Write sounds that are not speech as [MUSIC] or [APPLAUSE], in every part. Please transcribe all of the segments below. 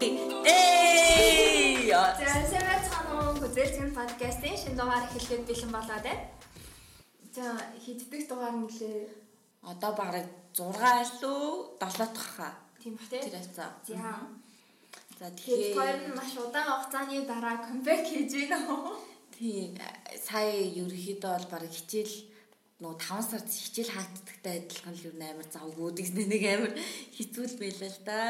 Эй! За сайн цаанаа гүзэлцэн подкастын шинэ дугаар эхлэхэд бэлэн болоод байна. За хиддэх дугаар нэлээ. Одоо бараг 6 илүү 7 дахь. Тийм. Тэр хавцаа. За. За Тэгэхээр хоёр нь маш удаан хугацааны дараа камбэк хийж байна уу? тий сая ерөөхдөө бол бараг хичээл нөө 5 сард хичээл хаагддагтай адилхан л юу амар завгүй гэсэн нэг амар хэцүү л байлаа л да.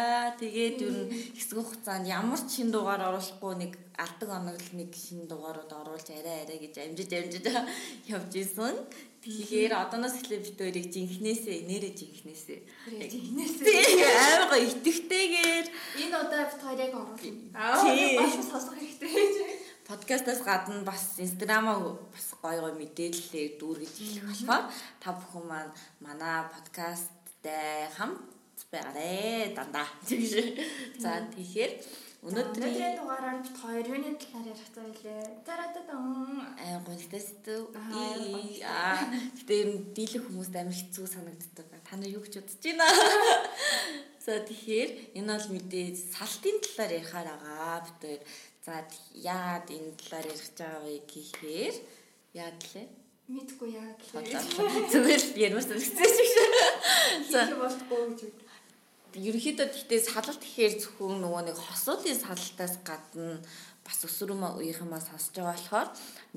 Тэгээд ер нь хэсэг хугацаанд ямар ч шин дугаар оруулахгүй нэг алдаг оног л нэг шин дугаарууд оруулж арай арай гэж амжиж амжиж [LAUGHS] явж исэн. Тэгэхээр одооноос эхлээд бид хоёрыг жинхнээсээ нэрэ жинхнээсээ Жинхнээсээ. амар гоё итгэвтэйгээр Энэ удаа бид хоёрыг оруулна. Тий. Аа бас сонсох хэрэгтэй. Подкастаас гадна бас инстаграмаа бас гоё гоё мэдээлэлээр дүүргэж эхлэх болохоор та бүхэн маань манай подкасттай хамт байгаарэ дандаа тэгш. За тэгэхээр Өнөөдрийн дугаараар бид хоёр юуны талаар ярих цаа илээ. Тарататан. аа гонхтайст Аа, аа гэтээ ер нь дийлэх хүмүүст амар хэцүү санагддаг. Та нар юу гэж бодож байна? [LAUGHS] За тэгэхээр энэ бол мэдээ салтын талаар ярихаар байгаа бид. За яагаад энэ талаар ярих гэж байгаа вэ гэхээр яагаад лээ? Мэдгүй яа гэхээр. Зүгээр л ярмаар санагдсан шиг. За Хийх болтгүй гэж үү. ерөнхийдөө гэхдээ салалт гэхээр зөвхөн нөгөө нэг хосуулын салалтаас гадна бас өсвөрмө үеийнхээ сонсож байгаа болохоор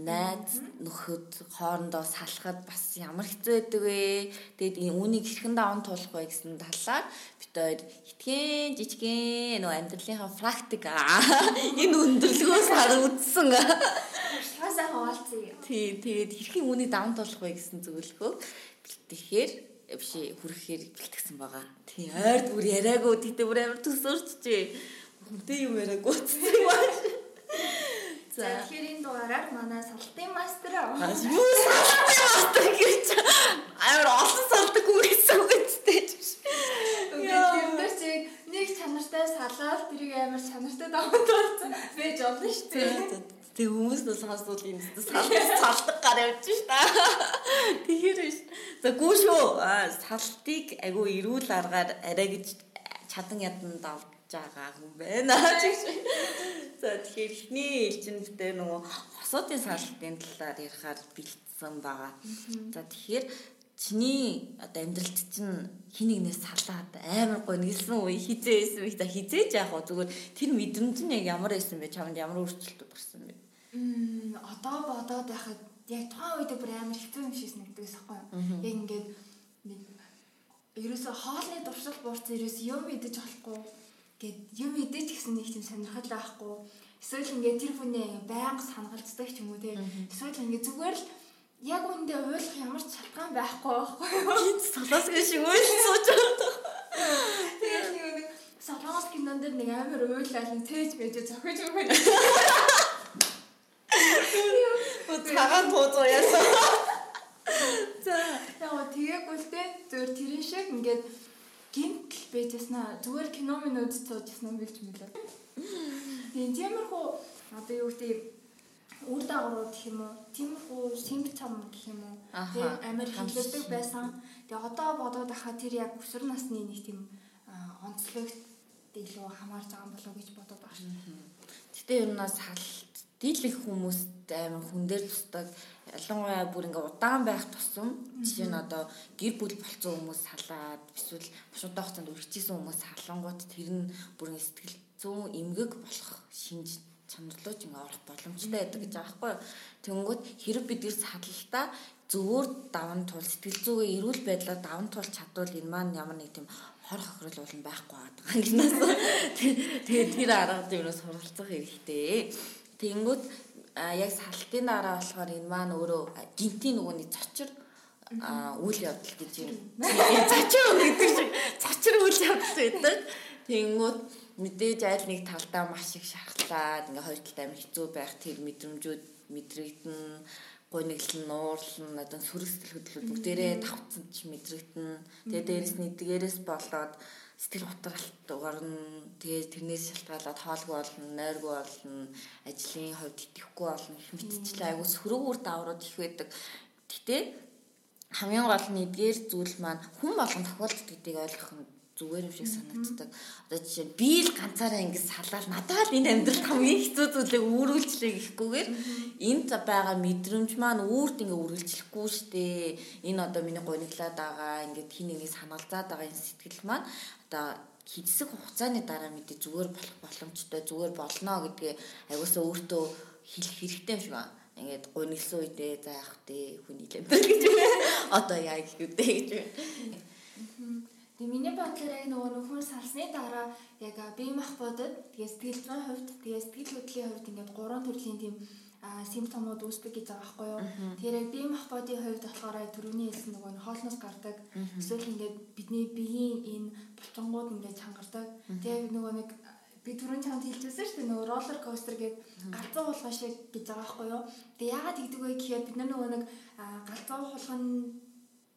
найз нөхөд хоорондоо салахад бас ямар хэцүү байдаг вэ? Тэгэд энэ үүнийг хэрхэн даван туулах вэ гэсэн талаар бид хоёр хитгэн жижигэн нөгөө амьдралынхаа практик [LAUGHS] энэ өндөрлгөөс хар үдсэн. Шаасаа хаваалцъя. Тий, тэгээд хэрхэн үүнийг даван туулах вэ гэсэн зөвлөгөө бэлтгэхээр биш хүрэхээр бэлтгэсэн байгаа. Тий, ойр бүр яриаггүй тэгтээ бүр амар төсөөрчжээ. Хүнтэй юм яриаггүй. [LAUGHS] За тэгэхээр энэ дугаараар манай салтын мастер Бас юу салдаг гэж амар олон салдаг үг гэсэн үг үстэй. Тэгмээр чи нэг чанартай салаад тэрийг амар чанартай давтуулсан байж болно шүү дээ. Тэг хүмүүс нь сонсвол юм салдаг салдаг гар явж шта. Тэгэхээр биш. За гүү шүү. Аа, Салтыг айгу эрүүл аргаар арай гэж чадан ядан давж байгаа хүн байна. За тэгэхээр ихний элчин дээр нөгөө хосоодын салтын талаар ярихаар бэлдсэн байгаа. За тэгэхээр чиний одоо амьдралд чинь хин нэгнээс салаад амар гоо нэлсэн үе хизээ байсан их та хизээж яах вэ? Зүгээр тэр мэдрэмж нь яг ямар байсан бэ? Чамд ямар өөрчлөлт гарсан бэ? Мм одоо бодоод байхад яг тухайн үед бүр амар хэцүү юм шиг санагддаг байхгүй юу? Яг ингээд ерөөсө хоолны дуршил буурсан ерөөс юм идэж болохгүй гэд юм идэж гэсэн нэг тийм сонирхол байхгүй. Эсвэл ингээд тэр хүнээ байнга сангалцдаг ч юм уу те. Эсвэл ингээд зүгээр л яг үндэ ойлгох ямар ч шалтгаан байхгүй байхгүй юу? [LAUGHS] Гинт солоос гэж үйл сууж байгаа. Тэгээд нэг солонгос кинон дээр нэг амар уйлал нэг тээж байж зохиж өгөх. Цагаан туузуу яасан. За Яг тэгээггүй л те зөвөр тэрэн шиг ингээд гинт л байжснаа зүгээр кино минь үз цуужсэн юм билж мэлээ. Тийм тиймэрхүү одоо юу гэдэг үр дагаврууд гэх юм уу тиймэрхүү симптом гэх юм уу тийм амар шиг. байсан. Тэгээ одоо бодоод байхад тэр яг өсвөр насны нэг тийм онцлогт илүү хамаарч байгаа юм болов уу гэж бодоод шүү. Гэтэ ер нь бас салт дийлэх хүмүүст амар хүн дээр тусдаг ялангуяа бүр ингээ удаан байх тусам жишээ нь одоо гэр бүл болцсон хүмүүс салаад эсвэл маш удаан хугацаанд үргэлжсэн хүмүүс салангууд тэр нь бүр сэтгэл зүүн эмгэг болох шинж чанарлууч ингээ орох боломжтой байдаг гэж юу. Тэнгүүд хэрэг бид нэр салалтаа зөвөр даван тул сэтгэл зүгээ эрүүл байдлаар даван туулж чадвал энэ маань ямар нэг тийм хор хохирол болно байхгүй байгаа. Тэгээд тэр арга дээрээс суралцах хэрэгтэй. Тэнгүүд яг салтын дараа болохоор энэ маань өөрөө гинтийн нөгөөний цочор үйл явдал гэж юм. Цочор гэдэг шиг цочор үйл явдал байдаг. Тэнгүүд мэдээж аль нэг талдаа маш их шархлаад ингээ хоёр талд амар хэцүү байх тэр мэдрэмжүүд мэдрэгдэн гониглон нуурлан одоо сүрэг сэтгэл хөдлөл бүгдээрээ давцсан ч мэдрэгдэн. Тэгээ дээрэс нь дээрээс болоод сэтгэл готралт угарна тэгээ тэрнээс шалтгаалаад хоолгүй болно нойргүй болно ажлын хувьд итгэхгүй болно их мэтчлээ. Айгу сөрөг үр даврууд их байдаг. Гэтээ хамгийн гол нь эдгээр зүйл маань хүн болгон тохиолддог гэдгийг ойлгох нь зүгээр юм шиг санагддаг. Одоо жишээ нь би л ганцаараа ингэ салаад надад л энэ амьдралд хамгийн хэцүү зүйлийг үүрүүлжлээ гэхгүйгээр энд байгаа мэдрэмж маань үүрт ингэ үргэлжлэхгүй штэ. Энэ одоо миний гониглаад байгаа ингээд хин нэгийг санаалзаад байгаа энэ сэтгэл маань одоо хэдсэг хугацааны дараа мэдээ зүгээр болох боломжтой зүгээр болно гэдгээ аягуулсаа өөртөө хэлэх хэрэгтэй юм шиг байна. Ингээд гуниглсан үедээ за яах вэ? Хүний лэмбэр гэж [LAUGHS] одоо яа гэх үү гэж Тэгээ миний бодлоор яг нөгөө нөхөр салсны дараа яг бие мах бодод тэгээ сэтгэл зүйн хувьд тэгээ сэтгэл хөдлөлийн хувьд ингээд гурван төрлийн тийм симптомууд үүсдэг гэж байгаа байхгүй юу. Тэгэхээр яг бие мах бодийн хувьд болохоор түрүүний хэлсэн нөгөө хоолноос гардаг эсвэл ингээд бидний биеийн энэ булчингууд ингээд чангардаг. Тэгээ нөгөө нэг би түрүүн чамд хэлчихсэн шүү дээ нөгөө роллер костер гээд галзуу хулгай шиг гэж байгаа байхгүй юу. Тэгээ яагаад тэгдэг вэ гэхээр бид нар нөгөө нэг галзуу хулгай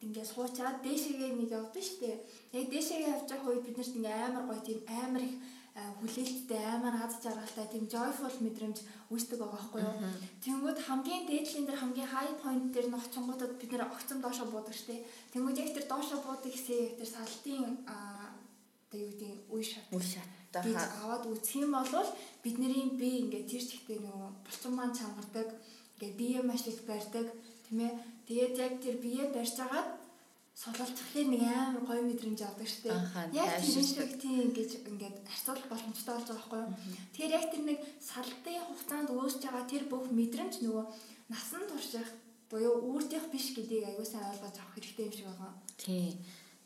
ингээд суучаад дээшээгээ нэг явдаг шүү дээ. Яг дээшээгээ явж байгаа үед бид нарт ингээд амар гоё тийм амар их хүлээлттэй амар аз жаргалтай тийм joyful мэдрэмж үүсдэг байгаа байхгүй юу. Тэнгүүд хамгийн дээдлийн дээр хамгийн high point дээр нөх чонгуудад бид нэр огцом доошо буудаг шүү дээ. Тэнгүүд яг тэр доошо буудаг гэсэн яг тэр салтын тэг юу гэдэг үе шат. Үе шат гэж аваад үсэх юм бол бидний бие ингээд тэр чигтээ нөгөө булчин маань чангардаг. Ингээд бие маш их барьдаг тийм ээ. Тэгээд яг тэр бие барьж агаад сулалцхлаар нэг амар гоё мэдрэмж авдаг штеп. Яг тэр шиг тийм гэж ингээд харьцуулах боломжтой болж байгаа байхгүй юу. Тэгэхээр яг тэр нэг салтын хугацаанд үүсэж байгаа тэр бүх мэдрэмж нөгөө насан турших буюу үүртийнх биш гэдгийг аягүй сайн ойлгож авах хэрэгтэй юм шиг байгаа. Тийм.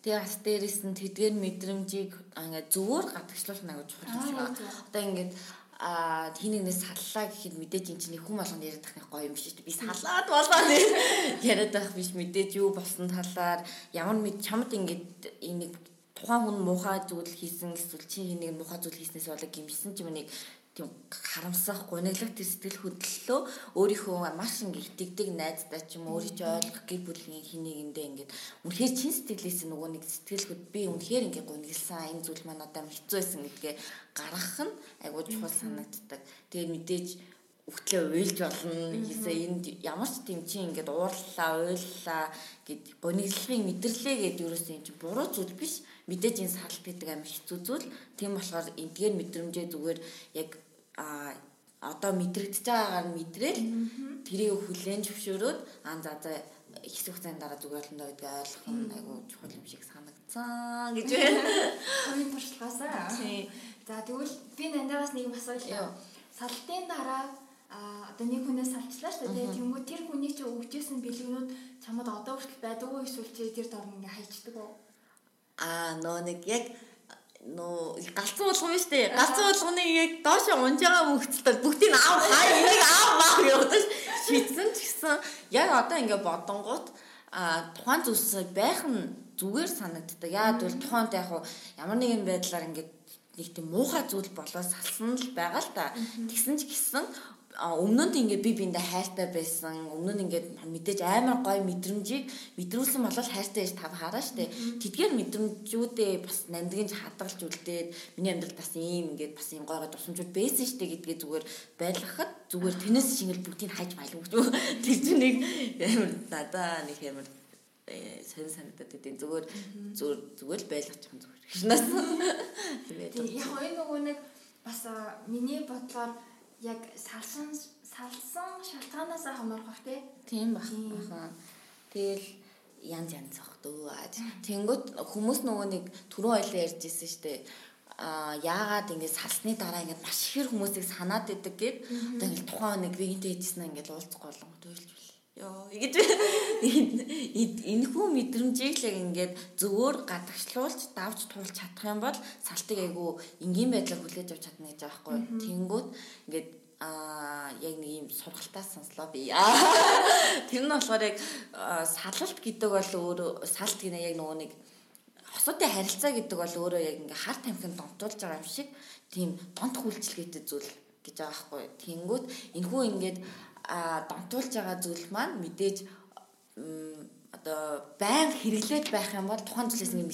Тэгээ бас дээрэс нь тэдгээр мэдрэмжийг ингээд зөвөр чухал юм шиг байна. Одоо ингээд а тэнэгнээс саллаа гэхэд мэдээж эн чинь хүм болгонд яриад тахны гоё юм биш үү би салаад болоо яриад байх биш мэдээж юу болсон талаар. Ямар мэд чамд ингээд энийг тухайн хүн муухай зүйл хийсэн эсвэл чи энийг муухай зүйл хийснээс болоо гимсэн ч юм нэг тийм харамсах гуниглах тэр сэтгэл хөдлөлөө өөрийнхөө маш ингэ итгэдэг найздаа ч юм өөрийгөө ойлгох гэр бүлийн хинэгэндээ ингээд үнэхээр чин сэтгэлээс нөгөө нэг сэтгэл хөд би үнэхээр ингэ гунигласан энэ зүйл маань одоо хэцүү байсан гэдгээ гаргах нь айгуу чухал санагддаг. Тэгээд мэдээж өгтлээ уйлж болно хийсээ энд ямар ч тийм чи ингээд уурлаа уйллаа гэд гониглохын мэдэрлээ гэд юусэн юм чи буруу зүйл биш мэдээж энэ саалт гэдэг амар хэцүү зүйл тийм болохоор эдгээр мэдрэмжээ зүгээр яг а одоо мэдрэгдэж байгаагаар нь мэдрээл тэрийг хүлээн зөвшөөрөөд аа за за хэсэг хугацааны дараа зүгээр болно гэдгийг ойлгох нь айгу чухал юм шиг санагдсан гэж байна. [LAUGHS] Хоёрын туршлагаасаа. За тэгвэл би нандагаас нэг асуулт. Салтын дараа а одоо нэг хүнээс салчлаа шүү дээ. Тэнгүү тэр хүний чи өгчээсэн бэлгэнүүд чамд одоо хүртэл байдаг уу эсвэл чи тэр дор ингээ хайчдаг уу? Аа нөө нэг яг нөө галцсан болгоно шүү дээ. Галцсан болгоны яг доош унж байгаа мөхцөлд бүгдийг аав хаа энийг аав маа явуулж шийдсэн ч гэсэн яг одоо ингээ бодонгууд а тухайн зүйлс байх нь зүгээр санагддаг. Яад бол тухайд яг ямар нэгэн байдлаар ингээд нэг тийм муухай зүйл болоо салсан л байгаа л та. Тэгсэн ч гэсэн өмнө нь ингээд би биэндээ хайртай байсан. Өмнө нь ингээд мэдээж амар гоё мэдрэмжийг мэдрүүлсэн бол хайртай гэж тав хараа штэ. Тэдгээр мэдрэмжүүдээ бас нандинж хадгалж үлдээд миний амьдралд бас ийм ингээд бас ийм гоё гоё тусламжууд байсан штэ гэдгээ зүгээр байлгахад зүгээр тэнэс шингэл бүгдийг хайж байлгүй гэж. [LAUGHS] Тэр чинь нэг амар надаа нэг амар сонир санагдаад гэдэг зүгээр зүгээр зүгээр л байлгах юм зүгээр. Шинаас. [LAUGHS] Тэгээд яг энэ нөгөө нэг бас миний бодлоор яг салсан салсан шалтгаанаас хамаарх тий. Тийм баг. Тэгэл янз янз зах дөө. Тэнгөт хүмүүс нөгөө нэг түрүү ойлоо ярьж ирсэн шүү дээ а яагаад ингэ салсны дараа ингэ маш ихэр хүмүүсийг санаад идэг гэд одоо ингэ тухайн нэг вегетэ хийсэн ингэ уулзах болон төлж ёо ингэж энэ хүү мэдрэмжийг л яг ингээд зөвөр гадагшлуулж давж туулж чадах юм бол салтыг айгу энгийн байдлаар хүлээж авч чадна гэж байгаа байхгүй тэнгүүд ингээд а яг нэг юм сургалтаас сонслоо би. Тэр нь болохоор яг салалт гэдэг бол өөрөө салт гинэ яг нөгөө нэг хосуудын харилцаа гэдэг бол өөрөө яг ингээ хар тамхинд донтуулж байгаа юм шиг тийм донтох үйлчлэгээтэй зүйл гэж байгаа байхгүй. Тэнгүүт энэхүү ингээд а донтуулж байгаа зүйл маань мэдээж одоо байн хэрэглээд байх юм бол тухайн зүйлээс нэг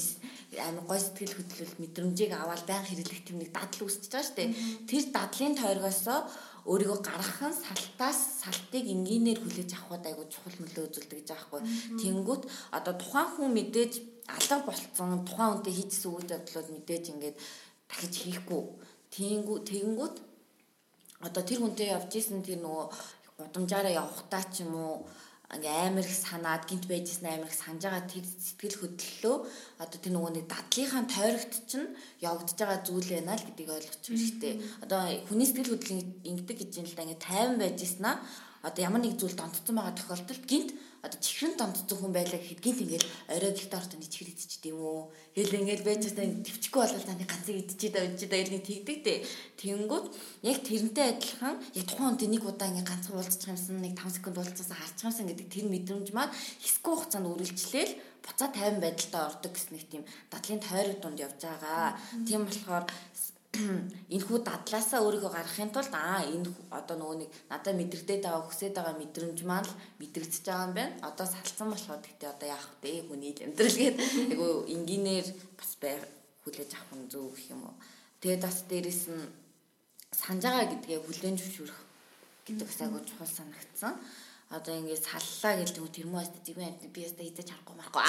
амар гой сэтгэл хөдлөл мэдрэмжийг аваад байн хэрэглэх тийм нэг дадал үүсчихэж байгаа шүү дээ. Тэр дадлын тойргосоо өөрийгөө гаргах нь салтаас салтыг энгийнээр хүлээж авахд айгу чухал нөлөө үзүүлдэг гэж аахгүй. Тэнгүүт одоо тухайн хүн мэдээж алга болцсон тухайн үнтэй хийжсэн үйл явдлууд мэдээж ингээд дахиж хийхгүй. Тэнгүү тэгэнгүүт одоо тэр хүнтэй явж исэн тэр нөгөө гудамжаараа явахтаа ч юм уу ингээ амар их санаад гинт байжсэн амар их санаж байгаа тэр сэтгэл хөдлөлөө одоо тэр нөгөө нэг дадлынхаа тойрогт чинь явагдаж байгаа зүйл байна л гэдгийг ойлгочих хэрэгтэй. Одоо хүний сэтгэл хөдлөл ингэдэг гэж юм л да ингээ тайван байжснаа одоо ямар нэг зүйл донтцсон байгаа тохиолдолд гинт одоо чихрэн донтцсон хүн байлаа гэхэд гинт ингээл орой гэлтэй ортой нэг чихэр идчихдэг юм уу. Тэгэл ингээл байж таа төвчгүй болол таны ганцыг да үчи да нэг тэгдэг дээ. Тэнгүүд яг тэрнтэй адилхан яг тухайн хүнтэй нэг удаа ингээ ганцхан уулзчих юмсан нэг 5 секунд уулзсаасаа харчих юмсан гэдэг тэр мэдрэмж маань хэсгүй хугацаанд үргэлжлээл буцаа 50 байдалтай ордог гэсэн нэг тийм дадлын тойрог дунд явж байгаа. Тийм болохоор [CLEARS THROAT] энэхүү дадлаасаа өөрийгөө гаргахын тулд аа энэ одоо нөгөө нэг надад мэдрэгдээд байгаа хүсэж байгаа мэдрэмж маань л мэдрэгдэж байгаа юм байна. Одоо салцсан болоход гэтээ одоо яах вэ? Хүний амьдрал гээд [LAUGHS] айгу энгийнээр бас бай хүлээж авах нь зөв гэх юм уу. Тэгээд бас дээрэс нь санаж байгаа гэдгээ хүлээн зөвшөөрөх гэдэг бас айгу чухал санагдсан одоо ингээд саллаа гэлдэг тэр мөн өстө зэвэн амт би өстө хийж харахгүй марахгүй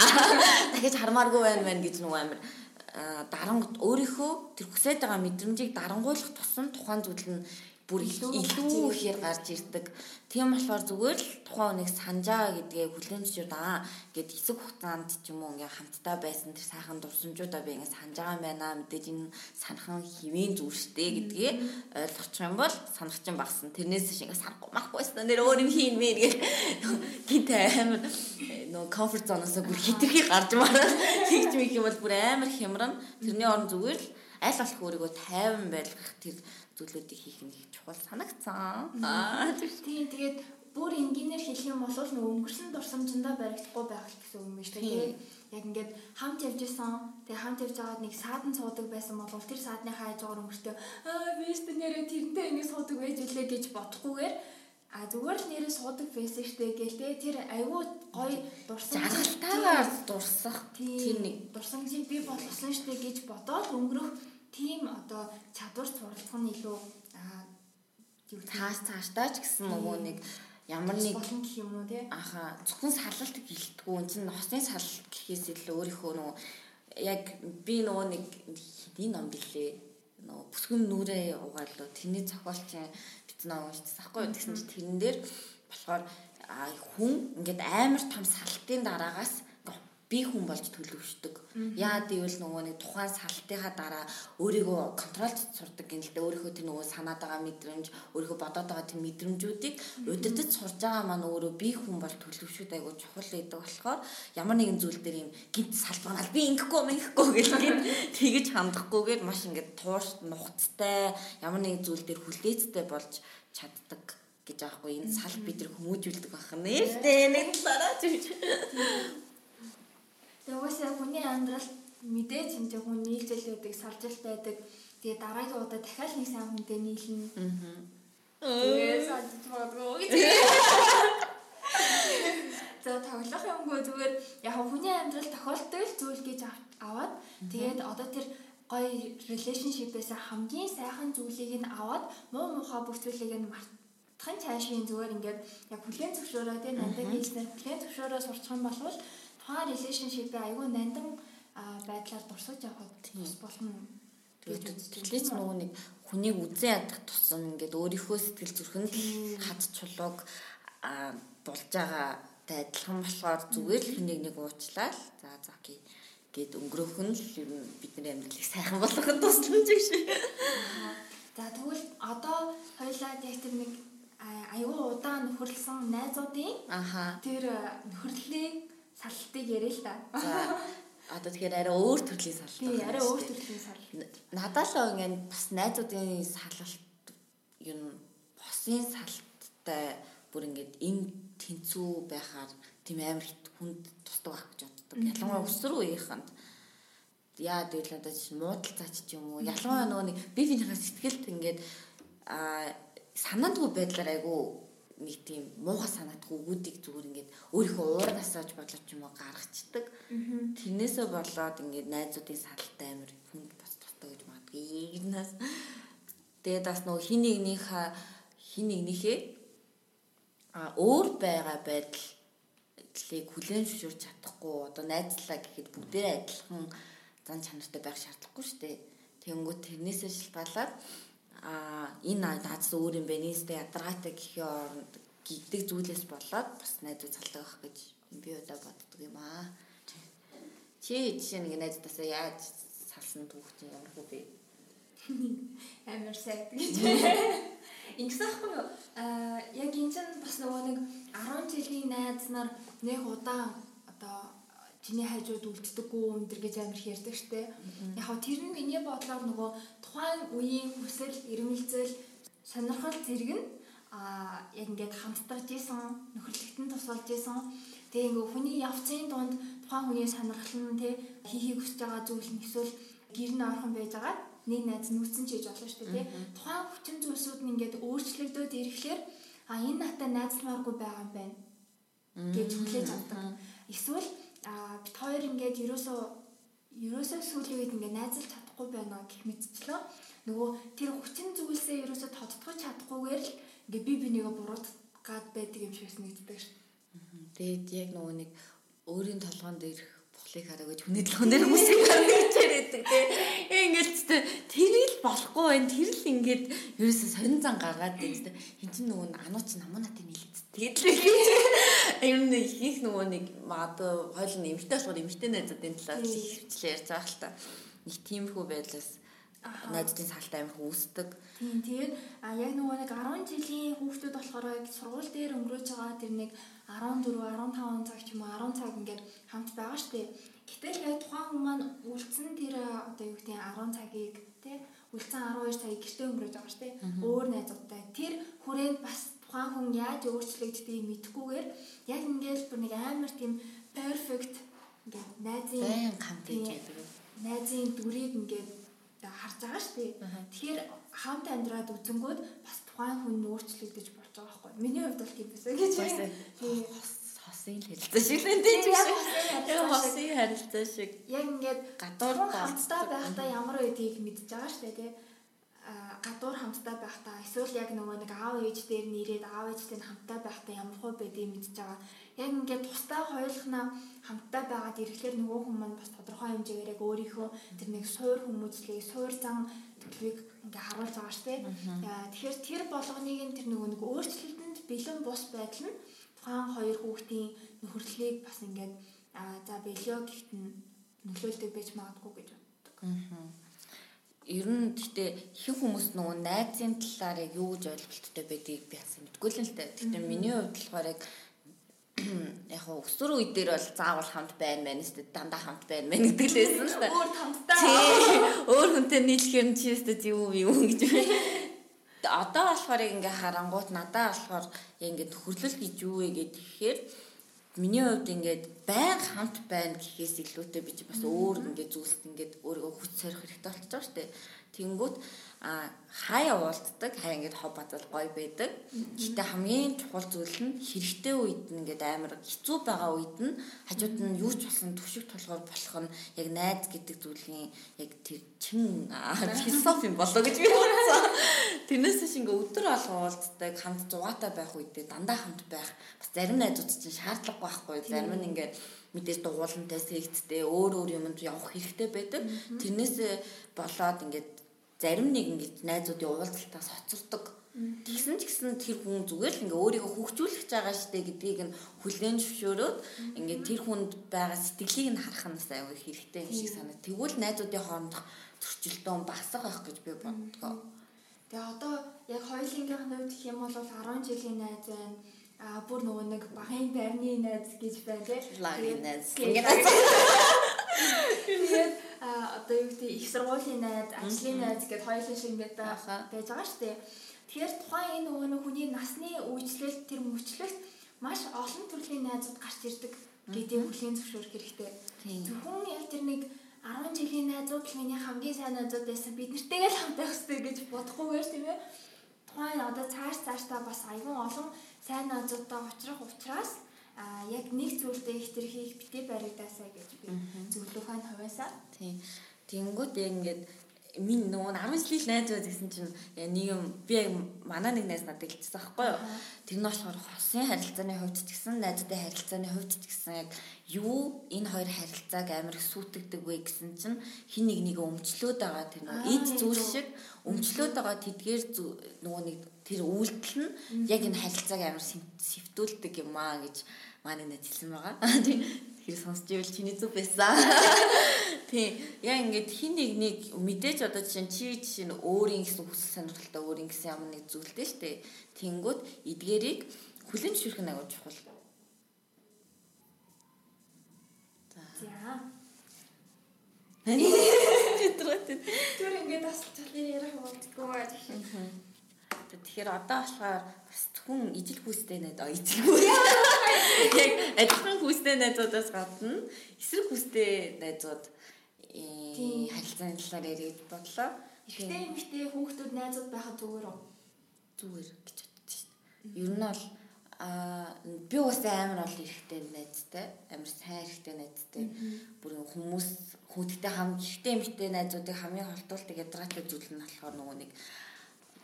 дахиж [LAUGHS] хармааргүй байна мэн гэж нөгөө амир дарангт өөрийнхөө тэр хүсэж байгаа мэдрэмжийг дарангуйлах тусам тухайн зүйл нь бүр илүү ихээр гарч ирдэг. Тийм болохоор зүгээр л тухайн хүнийг санджаа гэдгээ зөвшөөрд аа гэд хэсэг хугацаанд ч юм уу ингээ хамтдаа байсан тэр сайхан дурсамжуудаа би ингээ санаж байгаа юм байна. Мэдээж энэ санахан хивэн зүйл штэ гэдгээ ойлгочих юм бол санах чинь багсан. Тэрнээс шиг ингээ санахгүй махгүйсэн. Нэр өөр юм хийн мэн гэх гинт амар нөө комфорт зоноос бүр хитрхи гарч мараа. [LAUGHS] Тэгж мих юм бол бүр амар хямран. Тэрний орон зүгээр л аль болох өөрийгөө тайван байлгах тэр зүйлүүдийг хийх нь их чухал санагцсан. Аа тийм тэгээд бүр энгийнээр хэлэх юм бол нөгөө өнгөрсөн дурсамжиндаа баригдахгүй байх гэсэн үг юм шүү дээ. Яг ингээд хамт явж исэн. Тэгээ хамт явж байгаад нэг саадан суудаг байсан бол тэр саадны хайж байгаа өнгөртөө аа бист нэрээ тэрнтэй энийг суудаг байж үлээ гэж бодохгүйгээр А зүгээр л нэрээ суудаг байсан штэ гээл те тэр айгүй гоё дурсан жаргалтайгаар дурсах. тэр нэг дурсамжийг би болгосон штэ гэж бодоод өнгөрөх тийм одоо чадвар суралцах нь илүү юу цааш цааштай ч гэсэн нөгөө нэг ямар нэг болон гэх юм уу тий? Аха зөвхөн салалт гэлтгүү. Энэ чинь хосны салалт гэхээс илүү өөрийнхөө нөгөө яг би нөгөө нэг хэдийн ном билээ нөгөө бүсгүн нүрээ угаалуу тэрний зохиолч бит ном уншчихсан ахгүй юу? Тэгсэн чинь тэрэн дээр болохоор хүн ингээд амар том салтын дараагаас би хүн болж төлөвшдөг. Яа гэвэл нөгөө нэг тухайн салтынхаа дараа өөрийгөө контролд сурдаг гэнэлтэй өөрийнхөө тэр нөгөө санаад байгаа мэдрэмж, өөрийнхөө бодоод байгаа тэр мэдрэмжүүдийг удирдах сурж байгаа маань өөрөө би хүн бол төлөвшөд айгуу чухал байдаг болохоор ямар нэгэн зүйл дээр юм гинт салбаанал би ингэхгүй мэйхгүй гэл гин тэгэж хандахгүйгээр маш ингээд туурт нухацтай ямар нэгэн зүйл дээр хүлээцтэй болж чаддаг гэж аахгүй энэ сал бид нар хүмүүжүүлдэг байх нэ. Нэг дараа зүж. Тэгээ угаасаа хүний амьдрал мэдээж юм чи хүн нийлжэл байдаг, салжил байдаг. Тэгээ дараагийн удаа дахиад нэг сайн хүнтэй нийлнэ. Аа. Тэгээ салжиж магадгүй. [LAUGHS] За тоглох юмгүй зүгээр яг хүний амьдрал тохиолддог зүйл гэж аваад тэгээд одоо тэр гоё relationship-ээс хамгийн сайхан зүйлийг нь аваад муу мухаа бүх зүйлийг нь мартахын цаашийн зүгээр ингээд яг хүлэн зөвшөөрөө тийм нандаа хийснээр хүлэн зөвшөөрөө сурчих юм бол тухайн relationship-ийг айгүй нандин байдлаар дурсаж явахад бас болно. Тэгэлж нөгөө нэг хүнийг үзэн ядах тусам ингээд өөрийнхөө сэтгэл зүрхэнд хад чулууг болж байгаатай адилхан болохоор зүгээр л хэнийг нэг уучлаа л за за гээ гэд өнгөрөх нь ер нь бидний амьдралыг сайхан болгоход тусламж гэж. За тэгвэл одоо хоёлаа яг тэр нэг аюу удаан нөхөрлсөн найзуудын тэр нөхөрлөлийг салтыг яриа л та. За одоо тэгэхээр арай өөр төрлийн салт. Тий, арай өөр төрлийн салт. Надад л ингээд бас найзуудын салалт юу босын салттай бүр ингээд энэ тэнцүү байхаар тийм амар хүнд тусдаг байх гэж боддог. Ялангуяа өсвөр үеийнхэнд яа гэвэл одоо чинь муудал цаач ч юм уу ялангуяа нөгөө нэг би бинийхээ сэтгэлд ингээд а санаандгүй байдлаар айгу нэг тийм муухай санагдах үгүүдийг зүгээр ингээд өөрийнхөө уурнаас оож бодлоо ч юм уу гаргацдаг. Тэрнээсээ болоод ингээд найзуудын салтай амир хүнд бас тустай гэж магадгүй. Игнаас тэгээд бас нөгөө хин нэгнийхээ хин нэгнийхээ а өөр байгаа өөрчлөлийг хүлээн зөвшөөрч чадахгүй одоо найзлаа гэхэд бүгдээ адилхан зан чанартай байх шаардлагагүй шүү дээ. Тэнгүүт тэрнээсээ шилбалаад а энэ наадс өөр юм бэ нийстэй ядаргаатай гэхийн оронд гиддэг зүйлээс болоод бас найзууд салдаг ах гэж би удаа боддог юм аа. Чи жишээ нэг найзтаасаа яаж салсан түүх чинь ямар хөө бэ? [LAUGHS] Амар сайд гэж. [LAUGHS] Ингэсэхгүй аа яг энэ чинь бас нөгөө нэг 10 жилийн найз нар нэг удаан чиний хажууд үлддэггүй өндөр гэж амар ярьдаг штэ. Яг тэр нь миний бодлоор нөгөө тухайн үеийн хүсэл, эрмэлзэл, сонирхол зэрэг нь а яг ингээд хамтдагж исэн, нөхөрлөгтөнд тусалж исэн. Тэгээ ингээ хүний явцын дунд тухайн хүний сонирхол нь те хийхийг хүсэж байгаа зүйл нь эсвэл гэр нь орхон байж байгаа нэг найз нүүцэн ч хийж болно шүү дээ тий. Тухайн хүчин зүйлсүүд нь ингээд өөрчлөгдөд ирэхлээр а энэ надад найзлмааргүй байгаа юм байна гэж хүлээж авдаг. Эсвэл а бит хоёр ингээд ерөөсөө ерөөсөө сүүлийн үед ингээд найзалж чадахгүй байна гэх мэтчлээ. Нөгөө тэр хүчин зүйлсээ ерөөсөө тодтгож чадахгүйгээр л ингээд би бинийгээ буруутгаад байдаг юм шиг санагддаг шүү. Тэгээд яг нөгөө нэг өөрийн толгоон дээрх бохлыг хараа гэж хүний толгоон дээр хүмүүсийг [LAUGHS] харагдаж байдаг тий. Ингээд ч тэрийг л болохгүй байна. Тэр л ингээд ерөөсөө сонин зан гаргаад байдаг. Хин ч нөгөө анууч намуу надад нийлээд тэгээд л ер нь их нөгөө нэг маад хойл нь эмгтэй болохоор эмгтэй найзуудын талаар хөвчлээ ярьж байгаа л та. Нэг тиймэрхүү байдлаас найзын салтай амирх үүсдэг. Тийм тэгээд а яг нөгөө нэг 10 жилийн хүүхдүүд болохоор яг сургууль дээр өнгөрөөж байгаа тэр нэг 14 15 цаг ч юм уу 10 цаг ингээд хамт байгаа штэ. Гэтэл яг тухайн хүмүүс маань үлдсэн тэр одоо юу гэдэг 10 цагийг тий үлдсэн 12 цагийг гэртээ өнгөрөөж байгаа штэ. Өөр найзуудтай тэр хүрээнд бас тухайн хүн яаж өөрчлөгддгийг мэдхгүйгээр яг ингээд бүр нэг амар тийм perfect ингээд найзын хамт хийж байдаг. Найзын дүрийг ингээд харж байгаа шүү дээ. Тэгэхээр хамт амьдраад үзэнгүүд бас тухайн хүн өөрчлөгдөж болж байгаа байхгүй. Миний хувьд бол тийм байсан гэж байна. Хосын харилцаа шиг л тийм шүү. Хосын харилцаа шиг. Яг ингээд гадуур хамтдаа байхдаа ямар үедийг мэдж байгаа шүү дээ гадуур хамтдаа байхдаа эсвэл яг нөгөө нэг аав ээж дээр нэрээд аав ээжтэй хамтдаа байхдаа ямар хөө байдгийг мэдж байгаа. Яг ингээд тусдаа хоёулахнаа хамтдаа байгаад ирэхлээр нөгөө хүмүүс маань бас тодорхой хэмжээгээр яг өөрийнхөө тэр нэг суур хүмүүжлийг, суур зан төлөвийг ингээ харуулж байгаа шүү дээ. Тэгэхээр тэр болгоныг нь тэр нөгөө нэг өөрчлөлтөнд бэлэн бус байдал нь тухайн хоёр хүүхдийн нөхөрлөлийг бас ингээд за бэлё гэхт нь нөлөөлдөг байж магадгүй гэж боддог. Аа ер нь гэхдээ их хүмүүс нөгөө найзын талаар яг юу гэж ойлголттой байдгийг би хасаа мэдгүй л л та. Гэхдээ миний хувьд болохоор яг [CLEARS THROAT] яг хөө өсвөр үе дээр бол заавал хамт байна мэн өстө дандаа хамт байна мэн гэдэг л байсан л [LAUGHS] та. Өөр хамтдаа. Өөр хүнтэй нийлэхээр чи өстө юу юм гэж байна. [LAUGHS] Одоо болохоор ингээ харангуут надаа болохоор ингээ нөхөрлөл гэж юу вэ гэхээр миний хувьд ингээд байн хамт байна гэхээс илүүтэй би бас өөр ингээд зүйлс ингээд өөрийгөө хүч сорих хэрэгтэй болчихж байгаа шүү дээ. Тэнгүүт а хаяа уулздаг хаяа ингээд хоб бацал гоё байдаг. Гэтэ хамгийн чухал зүйл нь хэрэгтэй үед нь ингээд амар хэцүү байгаа үед нь хажууд нь юу ч болсон төвшиг толгоор болох нь яг найз гэдэг зүйлийн яг тэр чин философи болоо гэж би бодсон. Тэрнээс шиг ингээд өдөр алга уулздаг хамт зугаатай байх үедээ дандаа хамт байх бас зарим найзууд чинь шаардлагагүй байхгүй зарим нь ингээд мэдээж дугуулантай сэгцтэй өөр өөр юмд явах хэрэгтэй байдаг. Тэрнээс болоод ингээд зарим нэг ингэж найзуудын уулзалтаас хоцордог. Тэгсэн ч гэсэн тэр хүн зүгээр л ингээ өөрийгөө хөгжүүлэх байгаа штэ гэдгийг нь хүлээн зөвшөөрөөд ингээ тэр хүнд байгаа сэтгэлийг нь харах нь аюу их хэрэгтэй юм шиг санаа. Тэгвэл найзуудын хоорондох зөрчилдөөн багасах байх гэж би боддгоо. Тэгээ одоо яг хоёулынгийн хувьд гэх юм бол 10 жилийн найз байна. А бүр нөгөө нэг багын байрны найз гэж байна тий. Лагийн найз. [LAUGHS] Тэгээд одоо юу гэдэг их сургуулийн найз, ажлын найз гэдээ хоёулын шиг ингээд байж байгаа шүү дээ. Тэгэхээр тухайн энэ нөгөө нэг хүний насны үйлчлэл тэр мөчлөгт маш олон төрлийн найзууд гарч ирдэг гэдгийг хүлээн зөвшөөрөх хэрэгтэй. Зөвхөн яг тэр нэг 10 жилийн найзууд л миний хамгийн сайн найзууд байсан. Бид нартэйгээ л хамт байх хэрэгтэй гэж бодохгүйгээр тийм ээ. Тухайн одоо цааш цаашдаа бас аюун олон сайн найзуудтай уулзрах учраас а яг нэг зүйлдээ их тэр хийх битээ баригдаасаа гэж би зөвлөх нь хувьяасаа. Тийм. Тэнгүүд яг ингээд минь нөгөө 10 жилийн найз байд гэсэн чинь нэг юм би яг манай нэг найз надад хэлчихсэн байхгүй юу. Тэр нь болохоор хосын харилцааны хувьд ч гэсэн найзтай харилцааны хувьд ч гэсэн яг юу энэ хоёр харилцааг амар их сүйтгэдэг вэ гэсэн чинь хин нэг нэг өмчлөөд байгаа тэр нөгөө эд зүйл шиг өмчлөөд байгаа тэдгээр нөгөө нэг тэр үйлдэл нь яг энэ харилцааг амар сэвтүүлдэг юм аа гэж манай найз хэлсэн байгаа. [LAUGHS] Тэр сонсч ивэл чиний зүг байсан. [LAUGHS] Тийм. Яа ингээд хин нэг нэг мэдээж одоо чинь чи чинь өөрийн гэсэн хүсэл сонирхолтой өөрийн гэсэн ямар нэг зүйлтэй шүү дээ. Тэнгүүд эдгээрийг хүлэн зөвшөөрөх нь агуулж чухал. За. [LAUGHS] Тэр ингээд бас чалын ярих гэж. Тэгэхээр одоо болохоор бас хүн ижил хүүстэй найз аа ижил хүүс. Яг адилхан хүүстэй найзуудаас гадна эсрэг хүүстэй найзууд э харилцааны талаар яриж бодлоо. Ихтэй эмхтэй хүүхдүүд найзууд байхад зүгээр үү? Зүгээр гэж бодчих шин. Ер нь бол а би бас амар ол эрэхтэй найзтай амар сайн эрэхтэй найзтай бүр хүмүүс хүүхдтэй хам ихтэй эмхтэй найзуудыг хамгийн холдуулдаг ядраатай зүйл нь болохоор нөгөө нэг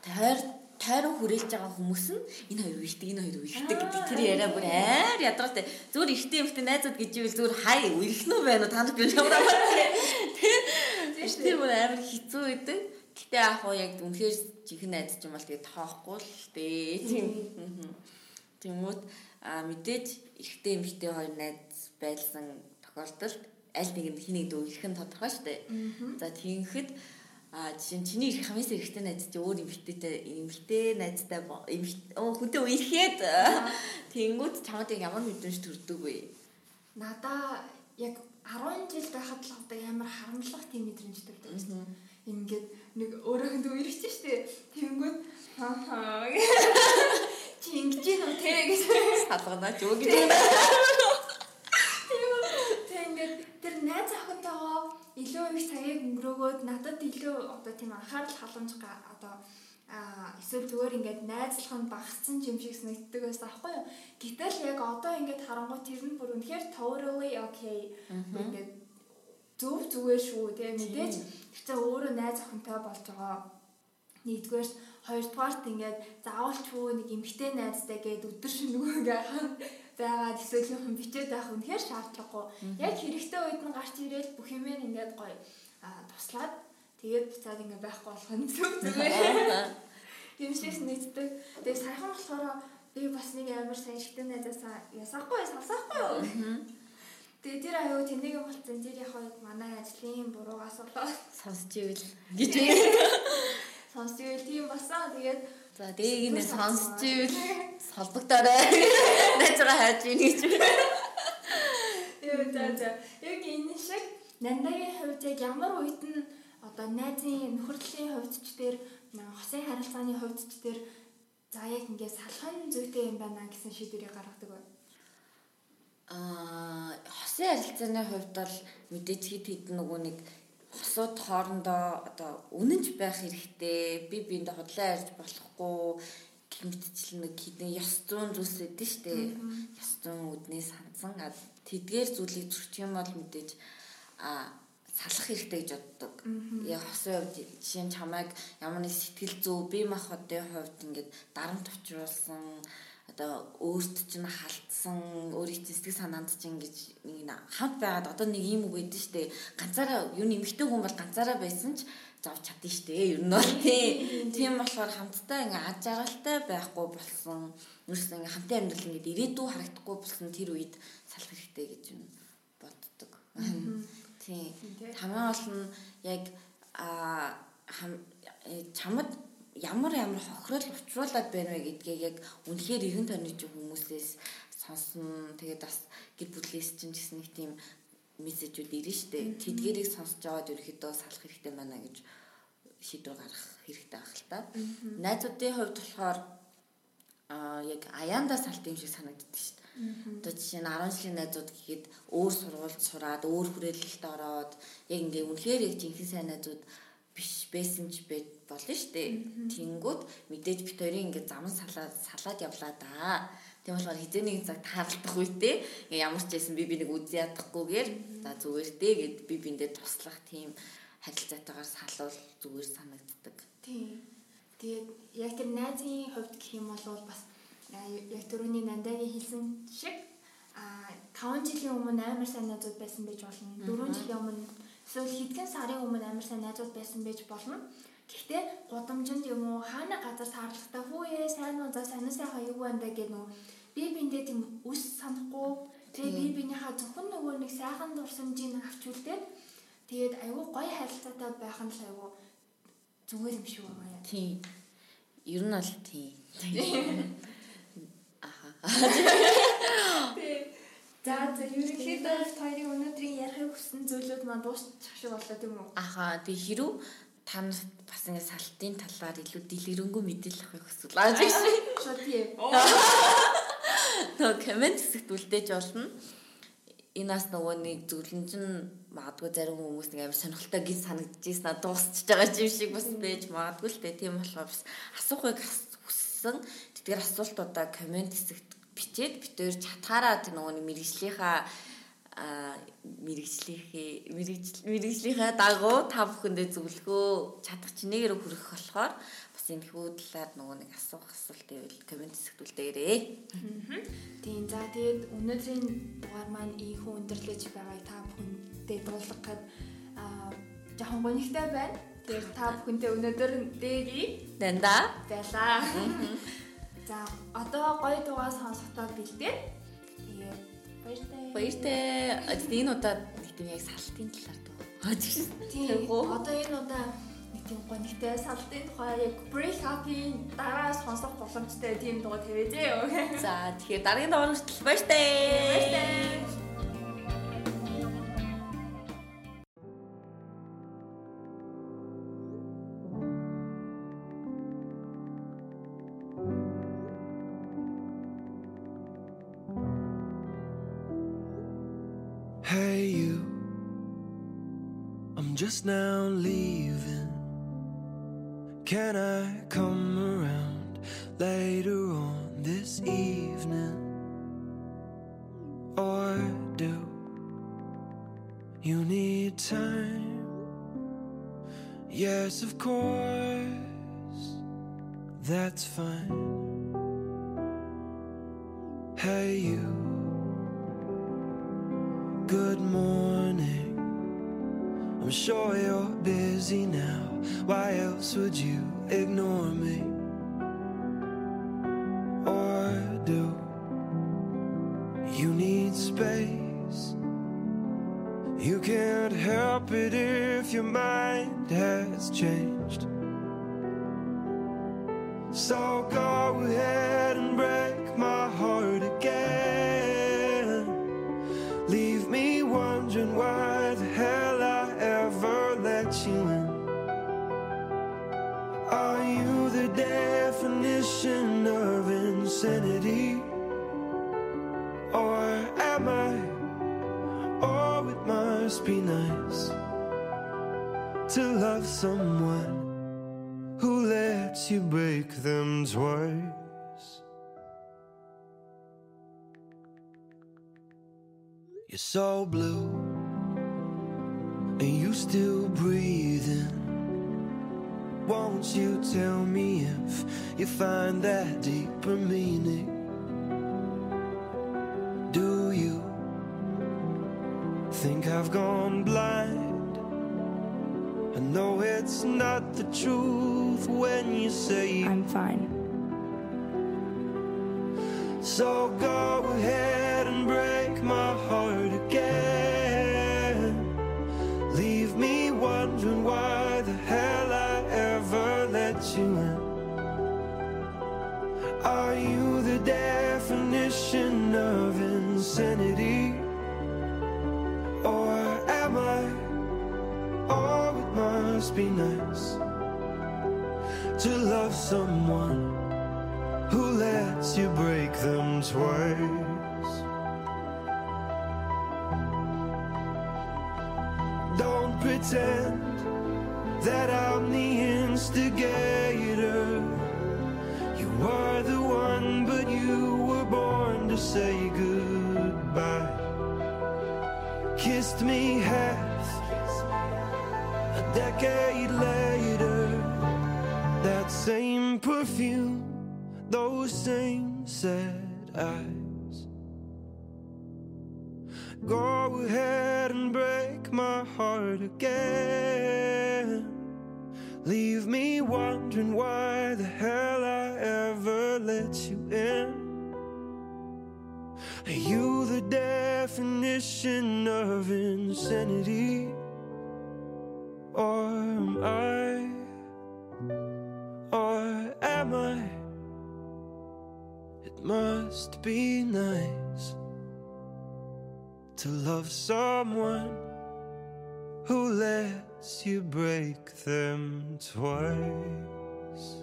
тойр тойрон хүрээлж байгаа хүмүүс нь энэ хоёр үердэг энэ хоёр үердэг гэдэг тэр яриа бүр аяар ядраатай зүгээр ихтэй эмхтэй найзууд гэж ивэл зүгээр хай үерх нь байна уу? Танад би ямар тэр тэр бүр амар хэцүү байдаг. Гэтээ яг уу яг үнэхээр жинхэнэ найз ч юм бол тэгээ тоохгүй л дээ. Тийм. Тэмүүт а мэдээж ихтэй эмхтэй хоёр найз байлсан тохиолдолд аль нэг нь хэнийг дүүрэх нь тодорхой шүү дээ. За тиймхэд А жишээ нь чиний их хамаас эрэхтэй найз чи өөр эмхтэйтэй эмхтэй найзтай хүнтэй үерхэд тэнгууд чамд ямар мэдрэмж төрдөг вэ? Надаа яг 10 жил байхад л авдаг ямар харамлах тийм мэдрэмж төрдөг. Ингээд нэг өөрөөхөнд үерхэж штэ. Тэнгууд хаа хаа [LAUGHS] чи ингэж юм те гэж салганаа ч үг гэж. Тэгээд тэр найз илүү их цагийг өнгөрөөгөөд надад илүү одоо тийм анхаарал халамж одоо эсвэл зүгээр ингээд найзлах нь багассан юм шиг санагддаг байсан аахгүй юу. Гэтэл яг одоо ингээд харангуй тэр нь бүр үнэхээр totally okay. Ингээд зөв зүгээр шүү тийм мэдээж тэр өөрөө найз охинтой болж байгаа. Нэгдүгээр хоёрдугаарт ингээд заавалчгүй нэг эмгтэй найзтай гээд өдөр шингөө ингээд байгаад эсвэл юм бичээд байх үнэхээр шаардлагагүй. Яг хэрэгтэй үед нь гарч ирээл бүх юм ингээд гоё туслаад тэгээд буцаад ингээд байхгүй болох нь зөв зүгээр. Юм шиг нэгддэг. Тэгээд саяхан болохоор би бас нэг амар сайн шигтэн найзаасаа ясахгүй сонсохгүй. Тэгээ тэр аюу тэнийг болцсон тэр яг манай ажлын буруугаас болоод сонсч ивэл гэж сонсч ивэл тийм басан. Тэгээд За дээг нь сонсч ивэл солбогдорой. Найзгаа хайж ийн гэж. Яа за за. Яг энэ шиг нандагийн хувьд яг ямар үед нь одоо найзын нөхөрлийн хувьд ч дээр хосын харилцааны хувьд ч дээр за яг ингээд салхан зүйтэй юм байна гэсэн шийдвэрийг гаргадаг байна. Аа хосын харилцааны хувьд бол мэдээж хэд хэд нөгөө нэг хосууд хоорондоо одоо үнэнч байх хэрэгтэй. Би биэндээ хотлоо ярьж болохгүй гэмтчил нэг хідэн ёс зүйн зүйлс өгдөн штэ. Ёс зүйн үднээс хандсан. Тэдгээр зүйлийг зөрчих юм бол мэдээж а салах хэрэгтэй гэж боддог. Яг хосын хувьд жишээ нь чамайг ямар нэг сэтгэл зүй бие махбодын хувьд ингээд дарамт авчруулсан одоо өөрт чинь халтсан өөрийн сэтгэл санаанд чинь ингэж нэг хамт байгаад одоо нэг юм үг өгдөн штэ. Ганцаараа юу нэмэгтэй хүн бол ганцаараа байсан ч зовж чадсан штэ. Ер нь бол тийм болохоор хамтдаа ингээ аж аргалтай байхгүй болсон. Ерөөсөө ингээ хамтын амьдрал ингээ ирээдүй харагдахгүй болсон тэр үед салах хэрэгтэй гэж юм боддог. Тийм тамаа бол нь яг а чамд ямар ямар хохирол учруулад байна вэ гэдгээ яг үнэхээр эргэн тойрны чинь хүмүүсээс сонсно. Тэгээд бас гэр бүлээс чинь гэсэн нэг тийм мессежүүд ирнэ штэ. Тэдгэрийг сонсож аваад ерөөхдөө салах хэрэгтэй байна гэж шийдвэр гаргах хэрэгтэй ах л та. Найзуудын хувьд болохоор аа яг аяанда салт юм шиг санагддаг штэ. Одоо жишээ нь 10 жилийн найзууд гэхэд өөр сургуульд сураад өөр хүрээлэлд ороод яг ингээ үнэхээр яг жинхэнэ сайн найзууд биш байсан ч байж болно шүү дээ. Тэнгүүд мэдээж бит хоёрын ингээд заман салаад салаад явлаа да. Тийм болохоор хизээ нэг цаг таарлах үедээ ингээ ямар ч байсан би би нэг үзий ядахгүйгээр за зүгээр дээ гэд би биндээ туслах тийм харилцаатайгаар салуул зүгээр санагддаг. Тийм. Тэгээд яг тэр найзын хувьд гэх юм бол бас яг түрүүний Нандагийн хэлсэн шиг а 5 жилийн өмнө амар сайн найзууд байсан байж болно. 4 жилийн өмнө эсвэл хэдхэн сарын өмнө амар сайн найзууд байсан байж болно. Гэхдээ гудамжинд юм уу хаана газар таарлахтаа хүүе сайн уу за сайхан юу байна гэх нөө би биндээ тийм үс санахгүй тэгээ би бинийхээ зөвхөн нөгөө нэг сайхан дурсамжийг авч үлдээд тэгээд аюу гоё харилцаатай байх нь л аюу зүгээр юм шиг байгаа яа. Тийм. Ер нь бол тийм. [LAUGHS] Аха. За за ерөнхийдөө хоёрын өнөөдрийн ярихыг хүссэн зүйлүүд маань дуусчих шиг боллоо тийм үү? Аха. Тэг хэрв та нарт бас ингэ салтын талаар илүү дэлгэрэнгүй мэдээлэл авахыг хүсвэл аа гэж. Шот тийм. Нөө комент хэсэгт үлдээж болно. Энэ бас нөгөө нэг зөвлөн чинь магадгүй зарим хүмүүс нэг амар сонирхолтой гин санагдчихсэн аа дуусчихж байгаа юм шиг бас байж магадгүй л дээ. Тийм болохоор бас асуухыг хүссэн. Тэдгээр асуултуудаа комент хэсэгт бичээд битээр чатгаараа тэр нөгөө мэрэгжлийнхаа мэрэгжлийнхээ мэрэгжлийнхээ дагуу та бүхэндээ зөвлөгөө чадах чинээгээр хүрэх болохоор бас энэ хүү талаар нөгөө нэг асуух асуулт байвал комент хэсэгт үлдээгээрэй. Тийм за тэгээд өнөөдрийн дугаар маань ийхүү өндөрлөж байгааг та бүхэндээ дуулгах гээд аа жоохон гонигтай байна. Тэгээд та бүхэнтэй өнөөдөр дээги дандаа байлаа. За одоо гоё дугаар сонсохтоо бэлдээ. Тэгээд баяртай. Баяртай. Энэ нэг тийм яг салтын талаар дуу. Тийм. Одоо энэ удаа тийм гонигтай салтын тухай яг break up-ийн дараа сонсох боломжтой тийм дуу тавья зөө. За тэгэхээр дараагийн дугаар хүртэл баяртай. Баяртай. Just now leaving. Can I come around later on this evening? Or do you need time? Yes, of course, that's fine. Hey, you, sure you're busy now. Why else would you ignore me? Or do you need space? You can't help it if your mind has changed. So go ahead Or am I? Oh, it must be nice to love someone who lets you break them twice. You're so blue and you still breathing. Won't you tell me if you find that deeper meaning? Do you think I've gone blind? I know it's not the truth when you say I'm fine. So go ahead and break my heart insanity? Or am I? Oh, it must be nice to love someone who lets you break them twice. Don't pretend that I'm the instigator. Kissed me half, A decade later, that same perfume, those same sad eyes. Go ahead and break my heart again. Leave me wondering why the hell I ever let you in. Are you the definition of insanity? Or am I? Or am I? It must be nice to love someone who lets you break them twice.